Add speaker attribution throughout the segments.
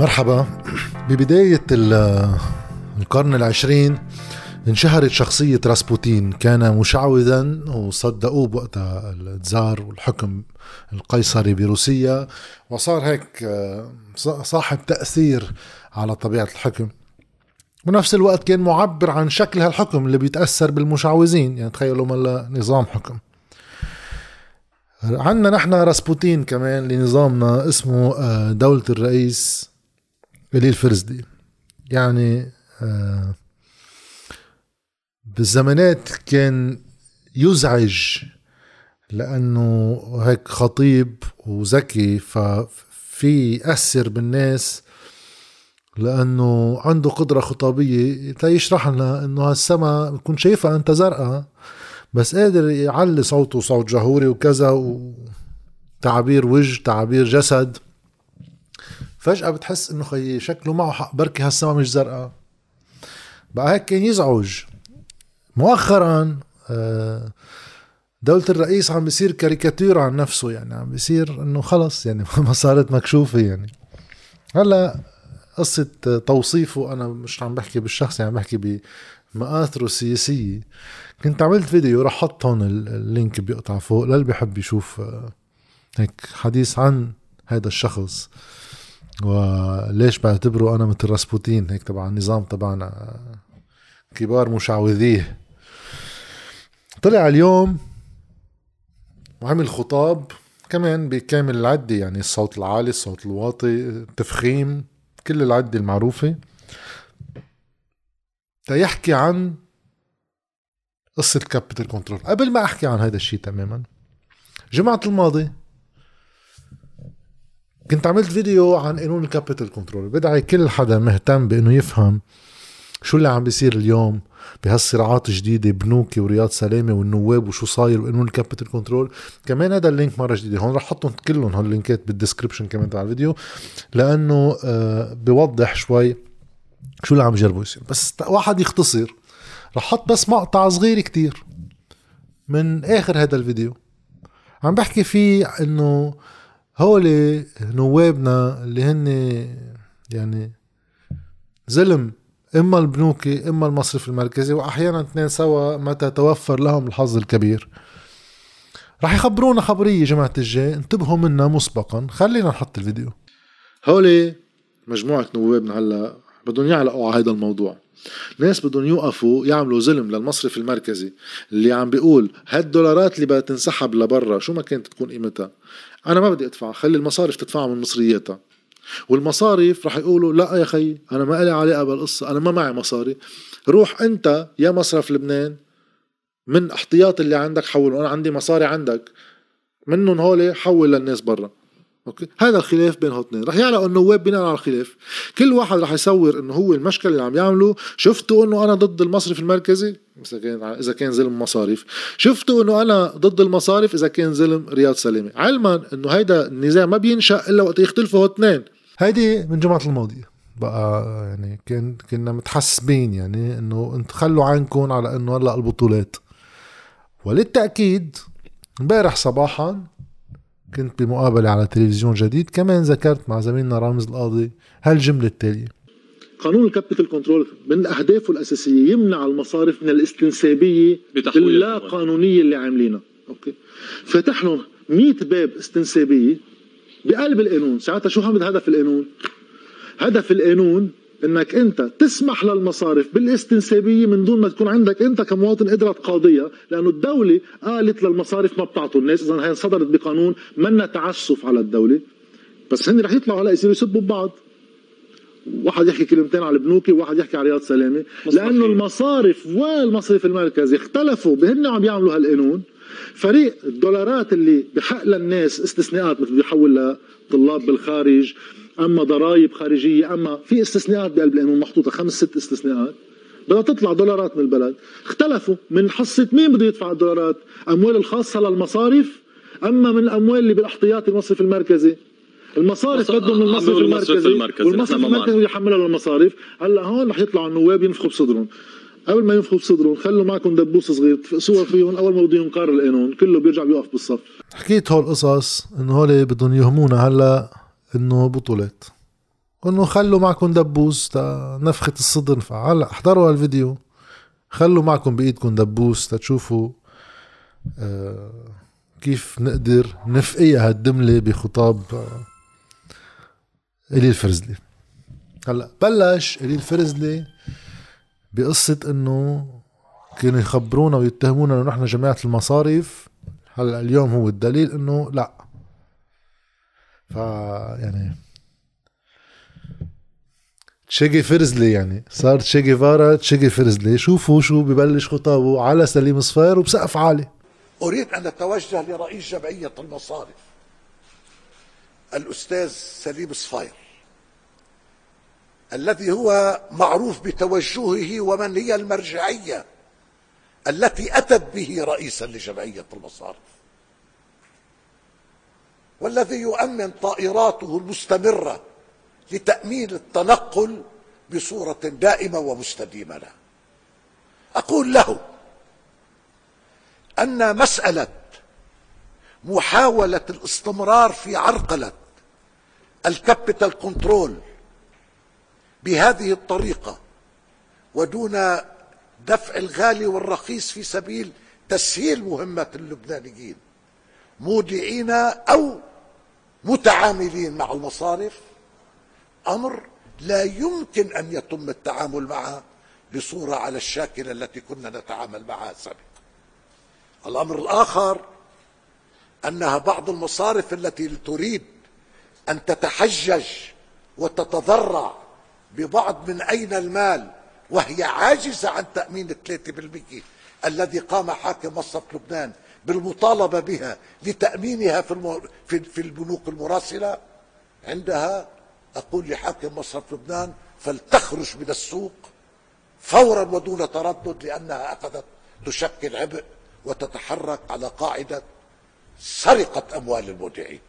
Speaker 1: مرحبا. ببداية القرن العشرين انشهرت شخصية راسبوتين. كان مشعوذا وصدقوه بوقتها التزار والحكم القيصري بروسيا وصار هيك آه، صاحب تأثير على طبيعة الحكم. بنفس الوقت كان معبر عن شكل هالحكم اللي بيتأثر بالمشعوذين. يعني تخيلوا ملا نظام حكم. عندنا نحن راسبوتين كمان لنظامنا اسمه آه، دولة الرئيس إلي الفرزدي يعني آه، بالزمانات كان يزعج لأنه هيك خطيب وذكي ففي يأثر بالناس لأنه عنده قدرة خطابية. تيشرح لنا إنه هالسما بكون شايفها أنت زرقاء بس قادر يعلي صوته صوت جهوري وكذا وتعابير وجه تعابير جسد. فجأة بتحس إنه خيي شكله معه حق بركي هالسما مش زرقاء. بقى هيك كان يزعج. مؤخرا آه، دولة الرئيس عم بيصير كاريكاتير عن نفسه يعني عم بيصير إنه خلص يعني ما صارت مكشوفة يعني. هلأ قصة توصيفه أنا مش عم بحكي بالشخص يعني عم بحكي بمآثره السياسية. كنت عملت فيديو رح أحط هون اللينك بيقطع فوق للي بيحب يشوف آه، هيك حديث عن هذا الشخص. وليش بعتبره أنا مثل راسبوتين هيك تبع النظام تبعنا. كبار مشعوذيه. طلع اليوم وعمل خطاب كمان بكامل العدة يعني الصوت العالي الصوت الواطي التفخيم كل العدة المعروفة. تيحكي عن قصة capital control. قبل ما أحكي عن هذا الشيء تماما جمعة الماضي كنت عملت فيديو عن قانون ال capital control بدعي كل حدا مهتم بإنه يفهم شو اللي عم بيصير اليوم بهالصراعات الجديده بنوكي ورياض سلامة والنواب وشو صاير وقانون ال capital control كمان هذا ال link مرة جديده هون رح احطهم كلهم هاللينكات بال description كمان تبع الفيديو. لأنه آه بوضح شوي شو اللي عم يجربوا يصير. بس واحد يختصر. رح أحط بس مقطع صغير كتير من آخر هذا الفيديو. عم بحكي فيه إنه هول نوابنا اللي هن يعني زلم إما البنوكي إما المصرف المركزي واحيانا اثنين سوا متى توفر لهم الحظ الكبير. رح يخبرونا خبرية جماعة الجاي انتبهوا منا مسبقا. خلينا نحط الفيديو. هولي مجموعة نوابنا هلأ بدهم يعلقوا على هذا الموضوع. ناس بدهم يوقفوا يعملوا ظلم للمصرف المركزي اللي عم بيقول هالدولارات اللي بدها تنسحب لبرا شو ما كانت تكون قيمتها؟ أنا ما بدي أدفع خلي المصارف تدفعها من مصرياتها. والمصارف رح يقولوا لا يا خي أنا ما لي علاقة بالقصة أنا ما معي مصاري. روح أنت يا مصرف لبنان من احتياط اللي عندك حول أنا عندي مصاري عندك منهم هول حول للناس برا. أوكي؟ هذا الخلاف بين اثنين رح يعلقوا النواب بناء على الخلاف. كل واحد رح يصور إنه هو المشكلة اللي عم يعمله. شفتوا إنه أنا ضد المصرف المركزي؟ إذا كان إذا كان ظلم مصاريف. شفتوا إنه أنا ضد المصارف إذا كان ظلم رياض سلامه علما إنه هيدا النزاع ما بينشأ إلا وقت يختلفوا اثنين هيدي من جمعة الماضية. بقى يعني كان كنا متحسبين يعني إنه انت خلوا عينكم على إنه هلأ البطولات. وللتأكيد امبارح صباحا كنت بمقابلة على تلفزيون جديد كمان ذكرت مع زميلنا رامز القاضي هالجملة التالية.
Speaker 2: قانون ال capital control من أهدافه الأساسية يمنع المصارف من الاستنسابية اللا قانونيه اللي عاملينها. okay؟ فتح لهم 100 باب استنسابية بقلب القانون. ساعتها شو هدف القانون؟ هدف القانون إنك أنت تسمح للمصارف بالاستنسابية من دون ما تكون عندك أنت كمواطن قدره تقاضيها لأنه الدولة قالت للمصارف ما بتعطوا الناس إذا هي صدرت بقانون منا تعسف على الدولة. بس هن رح يطلعوا هلا يصيروا يسبوا ببعض. واحد يحكي كلمتين على البنوكي وواحد يحكي على رياض سلامة. لأنه المصارف والمصرف المركزي اختلفوا بهن عم يعملوا هالقانون. فريق الدولارات اللي بحق للناس استثناءات مثل بيحول لطلاب بالخارج أما ضرائب خارجية أما في استثناءات بقلب القانون محطوطة خمس ست استثناءات. بدها تطلع دولارات من البلد. اختلفوا من حصة مين بده يدفع الدولارات أموال الخاصة للمصارف أما من الأموال اللي بالاحتياطي المصرف المركزي. المصارف بدهم من المصرف المركزي, المركزي والمصرف المركزي يحملها للمصارف هلأ هون رح يطلعوا النواب ينفخوا بصدرهم. قبل ما ينفخوا بصدرهم خلوا معكم دبوس صغير تفقسوها فيهم أول ما بده ينقار القانون كله بيرجع بيوقف بالصف.
Speaker 1: حكيت هول القصص إنه هول بدهم يهمونا هلا إنه بطولات. إنه خلوا معكم دبوس نفخة الصدر هلا احضروا الفيديو خلوا معكم بإيدكم دبوس تشوفوا آه كيف نقدر نفقيها هالدملة بخطاب آه إلي الفرزلي. هلا بلش إلي الفرزلي. بقصة إنه كانوا يخبرونا ويتهمونا إنه نحن جماعة المصارف هلأ اليوم هو الدليل إنه لا. ف يعني تشيجي فرزلي يعني. صار تشيجي فارا تشيجي فرزلي. شوفوا شو ببلش خطابه على سليم صفير وبسقف عالي.
Speaker 3: أريد أن أتوجه لرئيس جمعية المصارف الأستاذ سليم صفير. الذي هو معروف بتوجهه ومن هي المرجعية التي أتت به رئيسا لجمعية المصارف. والذي يؤمن طائراته المستمرة لتأمين التنقل بصورة دائمة ومستديمة له. أقول له أن مسألة محاولة الاستمرار في عرقلة ال capital control بهذه الطريقة ودون دفع الغالي والرخيص في سبيل تسهيل مهمة اللبنانيين مودعين أو متعاملين مع المصارف أمر لا يمكن أن يتم التعامل معه بصورة على الشاكلة التي كنا نتعامل معها سابقا. الأمر الآخر أنها بعض المصارف التي تريد أن تتحجج وتتضرع ببعض من أين المال؟ وهي عاجزة عن تأمين الثلاثة بالمئة الذي قام حاكم مصرف لبنان بالمطالبة بها لتأمينها في, في البنوك المراسلة؟ عندها؟ أقول لحاكم مصرف لبنان فلتخرج من السوق فورا ودون تردد لأنها أخذت تشكل عبء وتتحرك على قاعدة سرقة أموال المودعين.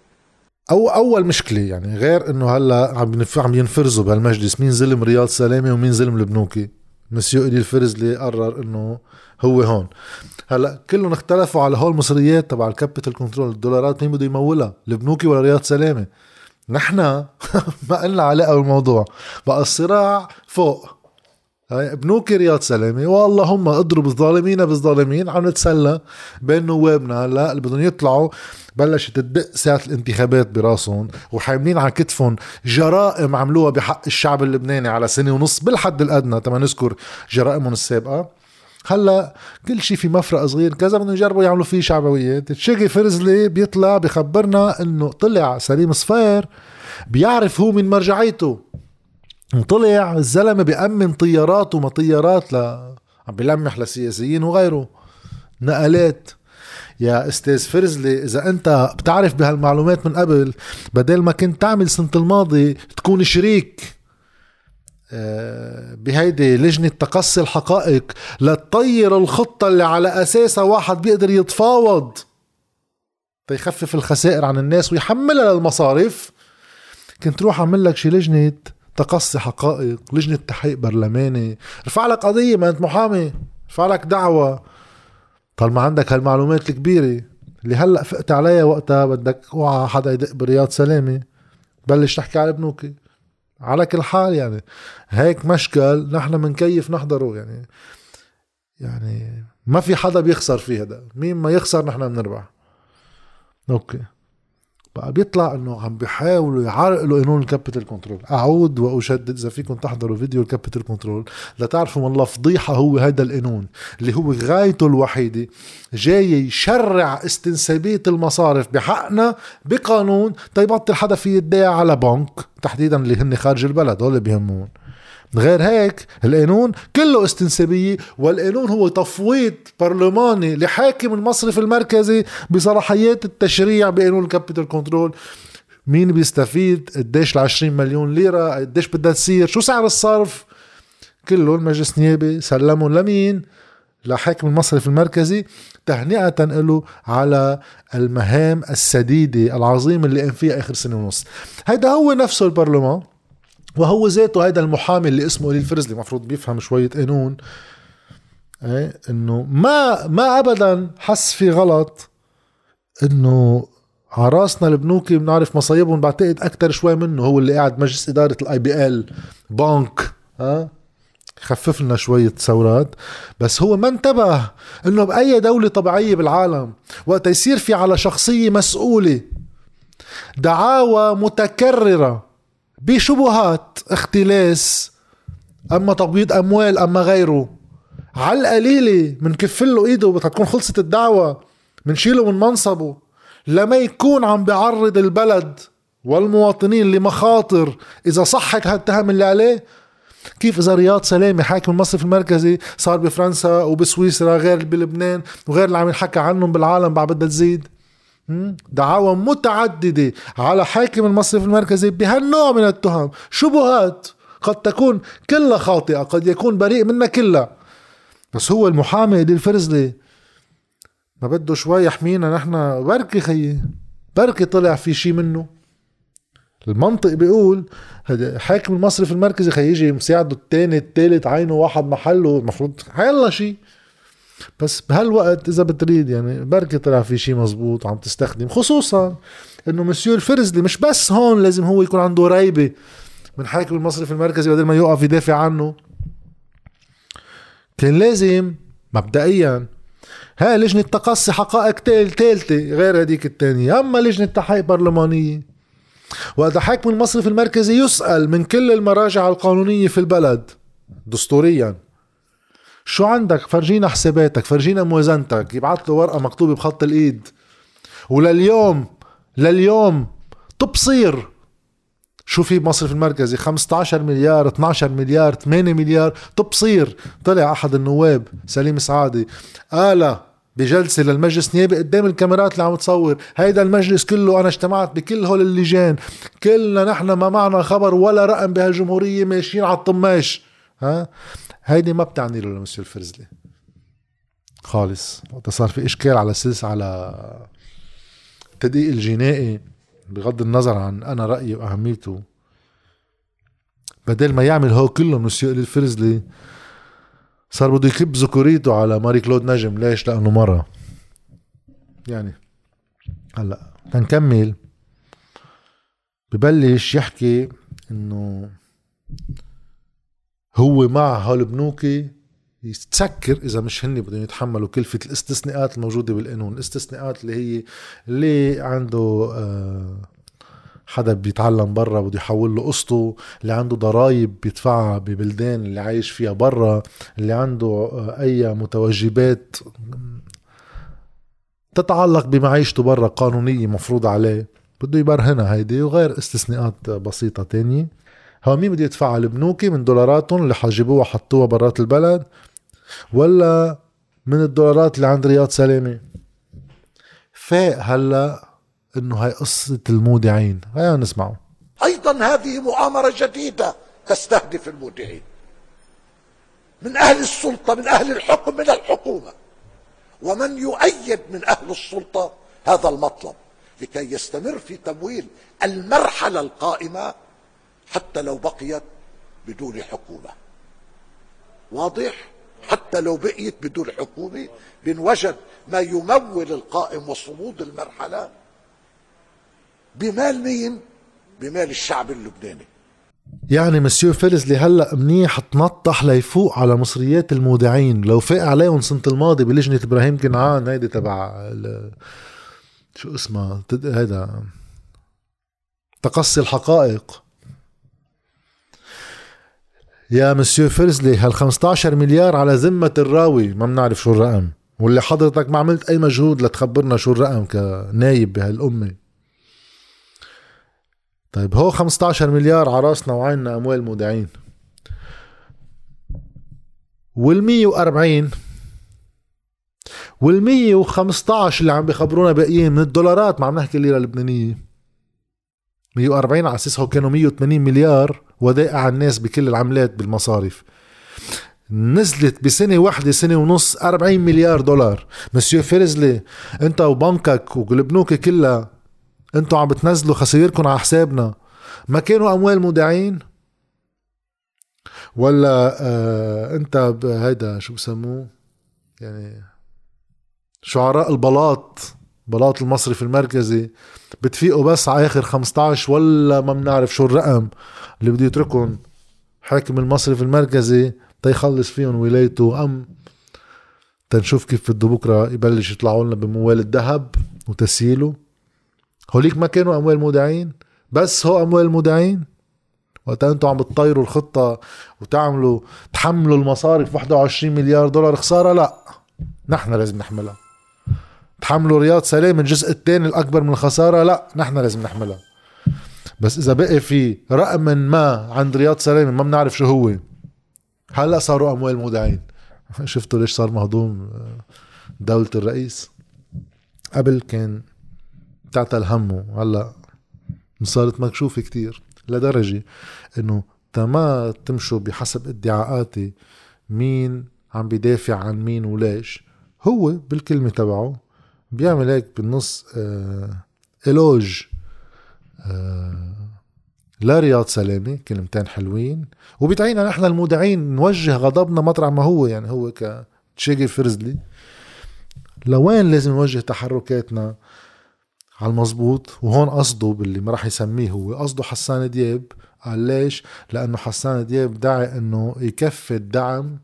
Speaker 1: أو أول مشكلة يعني غير إنه هلأ عم عم ينفرزوا بهالمجلس. مين ظلم رياض سلامة ومين ظلم البنوكي مسيو إلي الفرزلي قرر إنه هو هون. هلأ كلهم اختلفوا على هول المصريات تبع ال capital control الدولارات مين بده يمولها؟ البنوكي ولا رياض سلامة؟ نحن ما قلنا علاقه بالموضوع بقى الصراع فوق. بنوكي رياض سلامه واللهم اضرب الظالمين بالظالمين عم نتسلى بين نوابنا هلا اللي بدهم يطلعوا بلشت تدق ساعة الانتخابات براسهم وحاملين على كتفهم جرائم عملوها بحق الشعب اللبناني على سنة ونص بالحد الأدنى. تما نذكر جرائمهم السابقة. هلأ كل شيء في مفرق صغير كذا بدهم يجربوا يعملوا فيه شعبويات. تشيغي فرزلي بيطلع بخبرنا إنه طلع سليم صفير بيعرف هو من مرجعيته. طلع الزلمة بيأمن طيارات وما طيارات ل عم بيلمح لسياسيين وغيره. نقلات. يا أستاذ فرزلي إذا أنت بتعرف بهالمعلومات من قبل بدل ما كنت تعمل سنة الماضي تكون شريك آه، بهيدي لجنة تقصي الحقائق لتطير الخطة اللي على أساسها واحد بيقدر يتفاوض. تيخفف الخسائر عن الناس ويحملها للمصارف كنت روح أعمل لك شي لجنة تقصي حقائق لجنة تحقيق برلماني. رفع لك قضية ما انت محامي. رفع لك دعوة. طالما عندك هالمعلومات الكبيرة. اللي هلأ فقت عليها وقتها بدك اوعى حدا يدق برياض سلامة بلش تحكي على بنوكي على كل حال يعني هيك مشكل نحن منكيف نحضره يعني. يعني ما في حدا بيخسر فيه هذا مين ما يخسر نحن بنربح. okay. بقى بيطلع إنه عم بيحاولوا يعرقلوا قانون ال capital control. أعود وأشدد إذا فيكم تحضروا فيديو ال capital control لتعرفوا والله فضيحه هو هذا القانون اللي هو غايته الوحيدة جاي يشرع استنسابية المصارف بحقنا بقانون. تيبطل حدا في يدعي على بنك؟ تحديدا اللي هن خارج البلد هول بيهمون. غير هيك القانون كله استنسابية والقانون هو تفويض برلماني لحاكم المصرف المركزي بصلاحيات التشريع بقانون ال capital control. مين بيستفيد؟ قديش ال 20 مليون ليرة؟ قديش بدها تصير؟ شو سعر الصرف؟ كله المجلس النيابي سلموا لمين؟ لحاكم المصرف المركزي تهنئة له على المهام السديدة العظيمة اللي قام فيها آخر سنة ونص. هيدا هو نفسه البرلمان. وهو ذاته هذا المحامي اللي اسمه إيلي فرزلي المفروض بيفهم شوية قانون إيه إنه ما ما ابدا حس في غلط إنه عراسنا البنوكي بنعرف مصايبهم بعتقد أكثر شوي منه هو اللي قاعد مجلس إدارة ال IBL Bank ها؟ خفف لنا شوية ثورات. بس هو ما انتبه إنه بأي دولة طبيعية بالعالم وقت يصير في على شخصية مسؤولة دعاوى متكررة. بشبهات اختلاس أما تقبيض أموال أما غيره. على القليلة منكفل له إيده بتكون خلصت الدعوة منشيله من منصبه. لما يكون عم بيعرض البلد والمواطنين لمخاطر إذا صحت هالتهم اللي عليه كيف إذا رياض سلامة حاكم المصرف المركزي صار بفرنسا وبسويسرا غير بلبنان وغير اللي عم ينحكى عنهم بالعالم بعد بدها تزيد؟ دعاوى متعددة على حاكم المصرف المركزي بهالنوع من التهم. شبهات قد تكون كلها خاطئة قد يكون بريء منها كلها. بس هو المحامي الفرزلي ما بده شوي يحمينا نحن بركي خيي. بركي طلع في شي منه. المنطق بيقول حاكم المصرف المركزي خيجي مساعده الثاني الثالث عينه واحد محله المفروض حيلا شيء بس بهالوقت إذا بتريد يعني بركي طلع في شيء مزبوط عم تستخدم خصوصا إنه مسيو الفرزلي مش بس هون لازم هو يكون عنده ريبة من حاكم المصرف المركزي بدل ما يوقف يدافع عنه. كان لازم مبدئيا هاي لجنة تقصي حقائق ثالثة غير هذيك الثانية أما لجنة تحقيق برلمانية وهذا حاكم المصرف المركزي يسأل من كل المراجع القانونية في البلد دستوريا شو عندك؟ فرجينا حساباتك فرجينا موازنتك. يبعث له ورقة مكتوبة بخط الإيد. ولليوم لليوم تبصير شو في بمصرف المركزي؟ 15 مليار 12 مليار 8 مليار. تبصير طلع أحد النواب سليم سعادي قال بجلسة للمجلس نيابي قدام الكاميرات اللي عم تصور هيدا المجلس كله أنا اجتمعت بكل هول اللجان. كلنا نحن ما معنا خبر ولا رقم بهالجمهورية ماشيين على الطماش. ها؟ هيدي ما بتعني له لمسيو الفرزلي. خالص. وقت صار في إشكال على سلس على التدقيق الجنائي بغض النظر عن أنا رأيي وأهميته. بدل ما يعمل هو كله مسيو الفرزلي صار بده يكب ذكوريته على ماري كلود نجم. ليش؟ لأنه مرة. يعني هلأ تنكمل. ببلش يحكي إنه هو مع هالبنوكي يتسكر إذا مش هن بدهم يتحملوا كلفة الاستثناءات الموجودة بالقانون. الاستثناءات اللي هي اللي عنده آه حدا بيتعلم برا بده يحول له قسطه اللي عنده ضرائب بيدفعها ببلدان اللي عايش فيها برا اللي عنده آه، أي متوجبات تتعلق بمعيشته برا قانونية مفروض عليه. بده يبرهنها هيدي وغير استثناءات بسيطة تانية. هو مين بده يدفعها البنوكي من دولاراتهم اللي حجبوها حطوها برات البلد ولا من الدولارات اللي عند رياض سلامة فاق هلا إنه هاي قصة المودعين. خلينا نسمعه
Speaker 3: أيضا هذه مؤامرة جديدة تستهدف المودعين. من أهل السلطة من أهل الحكم من الحكومة. ومن يؤيد من أهل السلطة هذا المطلب لكي يستمر في تمويل المرحلة القائمة حتى لو بقيت بدون حكومة. واضح؟ حتى لو بقيت بدون حكومة بنوجد ما يمول القائم وصمود المرحلة بمال مين؟ بمال الشعب اللبناني.
Speaker 1: يعني مسيو فيلز هلأ منيح تنطح ليفوق على مصريات المودعين. لو فاق عليهم سنة الماضي بلجنة إبراهيم كنعان هيدي تبع شو اسمها؟ هيدا تقصي الحقائق. يا مسيو فرزلي هال 15 مليار على ذمة الراوي. ما بنعرف شو الرقم. واللي حضرتك ما عملت أي مجهود لتخبرنا شو الرقم كنايب بهالأمة. طيب هو 15 مليار على راسنا وعيننا أموال مودعين. وال 140 وال 115 اللي عم بيخبرونا باقيين من الدولارات ما عم نحكي الليرة اللبنانية. 140 على أساس كانوا 180 مليار ودائع على الناس بكل العملات بالمصارف نزلت بسنة واحدة سنة ونص 40 مليار دولار. مسيو فيرزلي أنت وبنكك والبنوك كلها أنتوا عم بتنزلوا خسائركم على حسابنا. ما كانوا أموال مودعين؟ ولا آه أنت هيدا شو بسموه؟ يعني شعراء البلاط. بلاط المصرف المركزي بتفيقوا بس على آخر 15 ولا ما بنعرف شو الرقم اللي بده يتركهم حاكم المصرف المركزي تيخلص فيهم ولايته. أم تنشوف كيف بده بكرة يبلش يطلعوا لنا بموال الذهب وتسييله. هوليك ما كانوا أموال مودعين بس هو أموال مودعين. وقت أنتم عم بتطيروا الخطة وتعملوا تحملوا المصارف 21 مليار دولار خسارة لا. نحن لازم نحملها. تحملوا رياض سلام الجزء الثاني الأكبر من الخسارة؟ لا نحن لازم نحملها. بس إذا بقي في رقم ما عند رياض سلامه ما بنعرف شو هو. هلأ صاروا أموال مودعين. شفتوا ليش صار مهضوم آه، دولة الرئيس؟ قبل كان تعتل همه. هلأ صارت مكشوفة كتير لدرجة إنه تما تمشوا بحسب ادعاءاتي مين عم بيدافع عن مين وليش هو بالكلمة تبعه بيعمل هيك بالنص آه إلوج آه لرياض سلامة كلمتين حلوين. وبتعينا نحن المودعين نوجه غضبنا مطرح ما هو يعني هو كتشيجي فرزلي. لوين لازم نوجه تحركاتنا على المزبوط؟ وهون قصده باللي ما راح يسميه هو. قصده حسان دياب. قال ليش؟ لأنه حسان دياب دعي إنه يكفي الدعم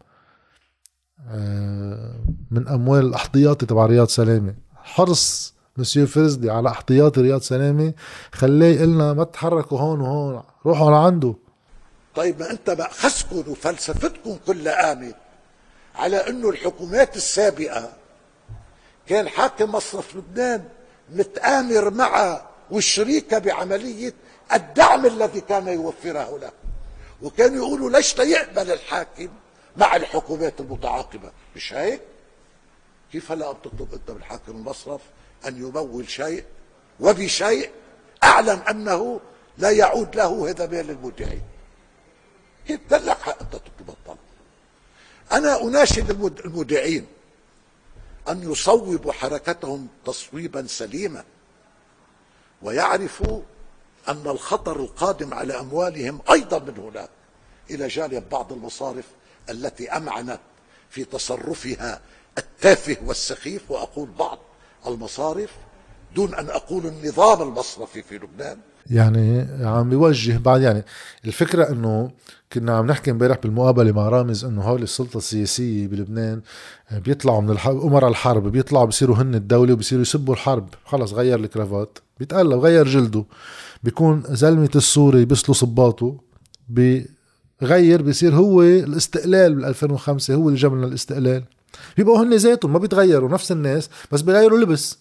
Speaker 1: آه، من أموال الاحتياطي تبع رياض سلامة. حرص مسيو فرزدي على احتياطي رياض سلامه خليه يقلنا ما تتحركوا هون وهون روحوا لعنده.
Speaker 3: طيب ما انت خسكم وفلسفتكم كلها قامت على انه الحكومات السابقة كان حاكم مصرف لبنان متآمر معه والشريكة بعملية الدعم الذي كان يوفره له. وكانوا يقولوا ليش لا يقبل الحاكم مع الحكومات المتعاقبة؟ مش هيك؟ كيف هلا بتطلب أنت من حاكم المصرف أن يمول شيء؟ وبشيء أعلم أنه لا يعود له هذا مال المودعين كيف دلك حق أنت تطلب الطلب. أنا أناشد المودعين أن يصوبوا حركتهم تصويبا سليما ويعرفوا أن الخطر القادم على أموالهم أيضا من هناك إلى جانب بعض المصارف التي أمعنت في تصرفها التافه والسخيف وأقول بعض المصارف دون أن أقول النظام المصرفي في لبنان.
Speaker 1: يعني عم بيوجه بعد يعني الفكرة إنه كنا عم نحكي امبارح بالمقابلة مع رامز إنه هول السلطة السياسية بلبنان بيطلعوا من الحرب امراء الحرب بيطلعوا بيصيروا هن الدولة وبيصيروا يسبوا الحرب. خلص غير الكرافات بيتقلب غير جلده. بيكون زلمة السوري بيسلو صباطه بغير بيصير هو الاستقلال بال 2005 هو اللي جاب لنا الاستقلال. بيبقوا هن ذاتهم ما بيتغيروا نفس الناس بس بيغيروا لبس.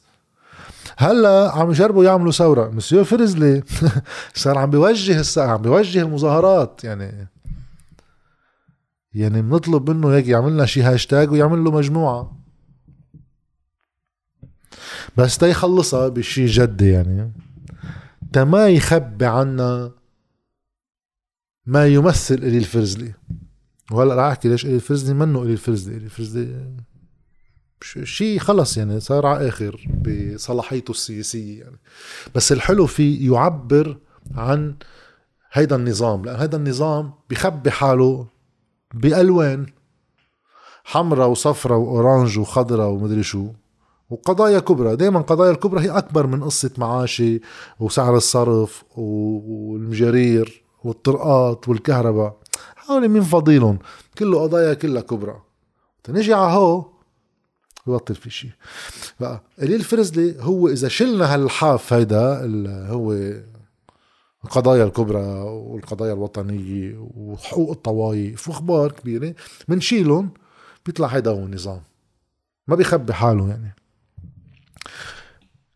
Speaker 1: هلأ عم يجربوا يعملوا ثورة. مسيو فرزلي صار عم بيوجه عم بيوجه المظاهرات. يعني يعني بنطلب منه هيك يعمل لنا شي هاشتاج ويعمل له مجموعة. بس تيخلصها بشي جدي يعني. تما يخبي عنا ما يمثل إلي الفرزلي. وهلأ رح أحكي ليش إلي الفرزلي منه إلي الفرزلي إلي الفرزلي شيء خلص يعني صار على آخر بصلاحيته السياسية يعني. بس الحلو فيه يعبر عن هيدا النظام لأن هيدا النظام بخبي حاله بألوان حمراء وصفراء وأورانج وخضراء ومدري شو. وقضايا كبرى دائما قضايا الكبرى هي أكبر من قصة معاشي وسعر الصرف والمجارير والطرقات والكهرباء. هول مين فضيلهم كله قضايا كلها كبرى. تنجي على هو ببطل في شيء بقى قليل فرزلي هو إذا شلنا هالحاف هيدا اللي هو القضايا الكبرى والقضايا الوطنية وحقوق الطوائف وأخبار كبيرة بنشيلهم بيطلع هيدا هو النظام. ما بيخبي حاله يعني.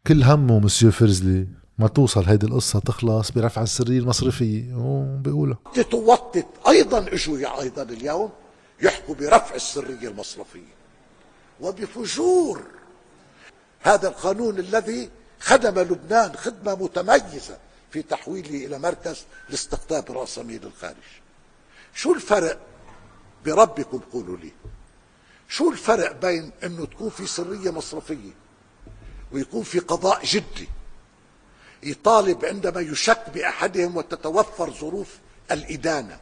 Speaker 1: كل همه مسيو فرزلي ما توصل هيدي القصة تخلص برفع السرية المصرفية وبيقولها
Speaker 3: تتوطت أيضا إجوا أيضا اليوم يحكوا برفع السرية المصرفية. وبفجور هذا القانون الذي خدم لبنان خدمة متميزة في تحويله إلى مركز لاستقطاب رأسمال الخارج. شو الفرق بربكم قولوا لي؟ شو الفرق بين إنه تكون في سرية مصرفية ويكون في قضاء جدي؟ يطالب عندما يشك بأحدهم وتتوفر ظروف الإدانة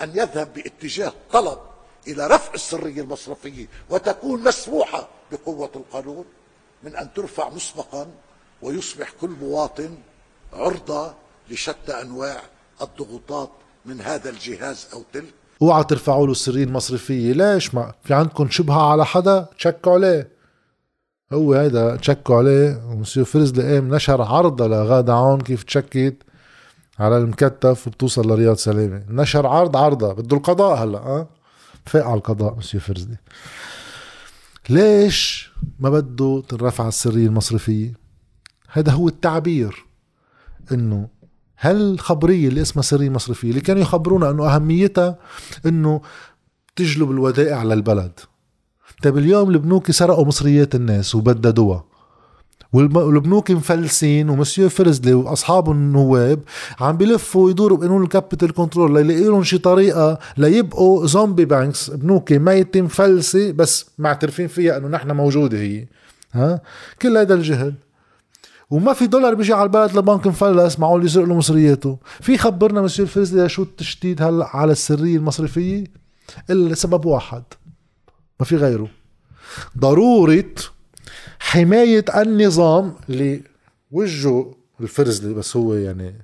Speaker 3: أن يذهب باتجاه طلب إلى رفع السرية المصرفية وتكون مسموحة بقوة القانون من أن ترفع مسبقا ويصبح كل مواطن عرضة لشتى أنواع الضغوطات من هذا الجهاز أو تلك.
Speaker 1: أوعى ترفعوا له السرية المصرفية ليش ما؟ في عندكم شبهة على حدا؟ تشكوا عليه. هو هيدا تشكوا عليه ومسيو فرزلي قام نشر عرضة لغادة عون كيف تشكت على المكتف وبتوصل لرياض سلامة نشر عرض عرضة بده القضاء هلأ آه فاق على القضاء مسيو فرزلي ليش ما بده تنرفع السرية المصرفية؟ هذا هو التعبير إنه هل الخبرية اللي اسمها سرية مصرفية اللي كانوا يخبرونا إنه أهميتها إنه تجلب الودائع للبلد؟ طيب اليوم البنوك سرقوا مصريات الناس وبددوها والبنوك مفلسين ومسيو فرزلي واصحاب النواب عم بيلفوا ويدوروا بقانون ال capital control ليلاقي لهم شي طريقة ليبقوا zombie banks بنوك ميتة مفلسه بس معترفين فيها إنه نحن موجودة هي. ها؟ كل هذا الجهل. وما في دولار بيجي على البلد لبنك مفلس معقول يسرق له مصرياته. في خبرنا مسيو الفرزلي شو التشديد هلأ على السرية المصرفية؟ إلا لسبب واحد. ما في غيره. ضرورة حماية النظام اللي وجهه الفرزلي بس هو يعني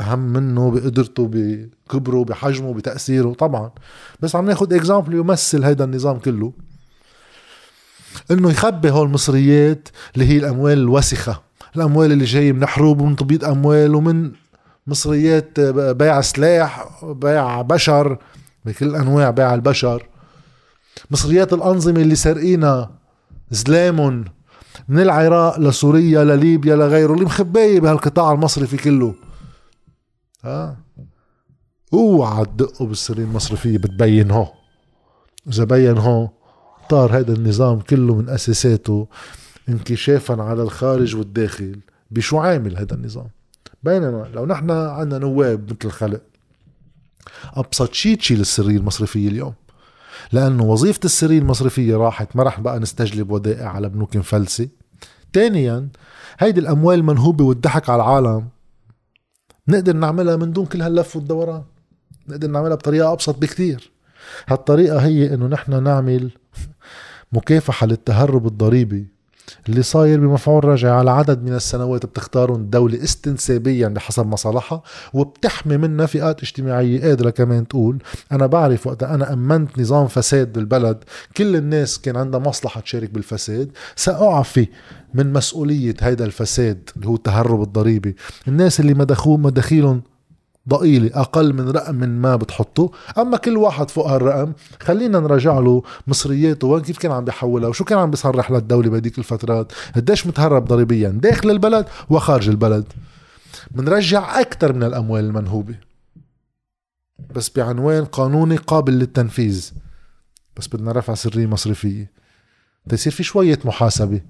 Speaker 1: أهم منه بقدرته بكبره بحجمه بتأثيره طبعا. بس عم ناخذ اكزامبل يمثل هيدا النظام كله. إنه يخبي هول المصريات اللي هي الأموال الوسخة الأموال اللي جاية من حروب ومن تبييض أموال ومن مصريات بيع سلاح بيع بشر بكل أنواع بيع البشر. مصريات الأنظمة اللي سارقينها زلامن من العراق لسوريا لليبيا لغيره اللي مخباية بهالقطاع المصرفي كله. ها أوعى تدقوا بالسرية المصرفية بتبين هو إذا بين هو طار هذا النظام كله من أساساته انكشافا على الخارج والداخل. بشو عامل هذا النظام؟ بينما لو نحن عندنا نواب مثل الخلق أبسط شيء تشيل السرية المصرفية اليوم. لأنه وظيفة السرية المصرفية راحت ما راح بقى نستجلب ودائع على بنوك مفلسة. ثانيا هيدي الأموال المنهوبة والضحك على العالم نقدر نعملها من دون كل هاللف والدوران. نقدر نعملها بطريقة أبسط بكتير. هالطريقة هي إنه نحن نعمل مكافحة للتهرب الضريبي. اللي صاير بمفعول رجعي على عدد من السنوات بتختارهم الدولة استنسابيا بحسب مصالحها وبتحمي منها فئات اجتماعية. قادرة كمان تقول أنا بعرف وقت أنا أمنت نظام فساد بالبلد. كل الناس كان عندها مصلحة تشارك بالفساد. سأعفي من مسؤولية هيدا الفساد اللي هو التهرب الضريبي. الناس اللي مدخول مداخيلهم ضئيلة أقل من رقم ما بتحطه. أما كل واحد فوق هالرقم خلينا نراجع له مصرياته وين كيف كان عم بيحولها وشو كان عم بيصرح للدولة بهديك الفترات قديش متهرب ضريبيا داخل البلد وخارج البلد. منرجع أكثر من الأموال المنهوبة. بس بعنوان قانوني قابل للتنفيذ. بس بدنا رفع سرية مصرفية. تيصير في شوية محاسبة.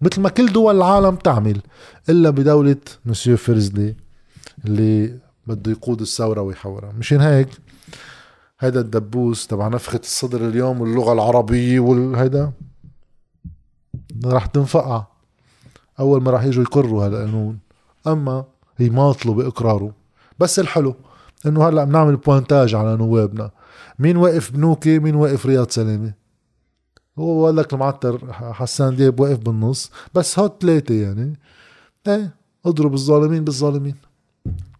Speaker 1: مثل ما كل دول العالم تعمل إلا بدولة مسيو فرزلي اللي بده يقود الثورة ويحورها. مشان هيك هيدا الدبوس تبع نفخة الصدر اليوم واللغة العربية والهيدا راح تنفقع. أول ما راح يجوا يقروا هذا القانون أما يماطلوا بإقراره. بس الحلو إنه هلأ بنعمل بوانتاج على نوابنا. مين واقف بنوكي مين واقف رياض سلامة هو قال لك المعتر حسان دياب واقف بالنص. بس هاد ثلاثة يعني. إيه اضرب الظالمين بالظالمين.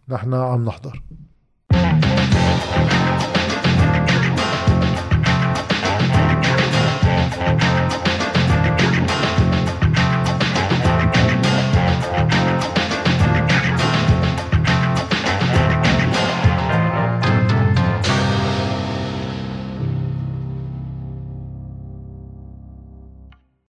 Speaker 1: نحن عم نحضر.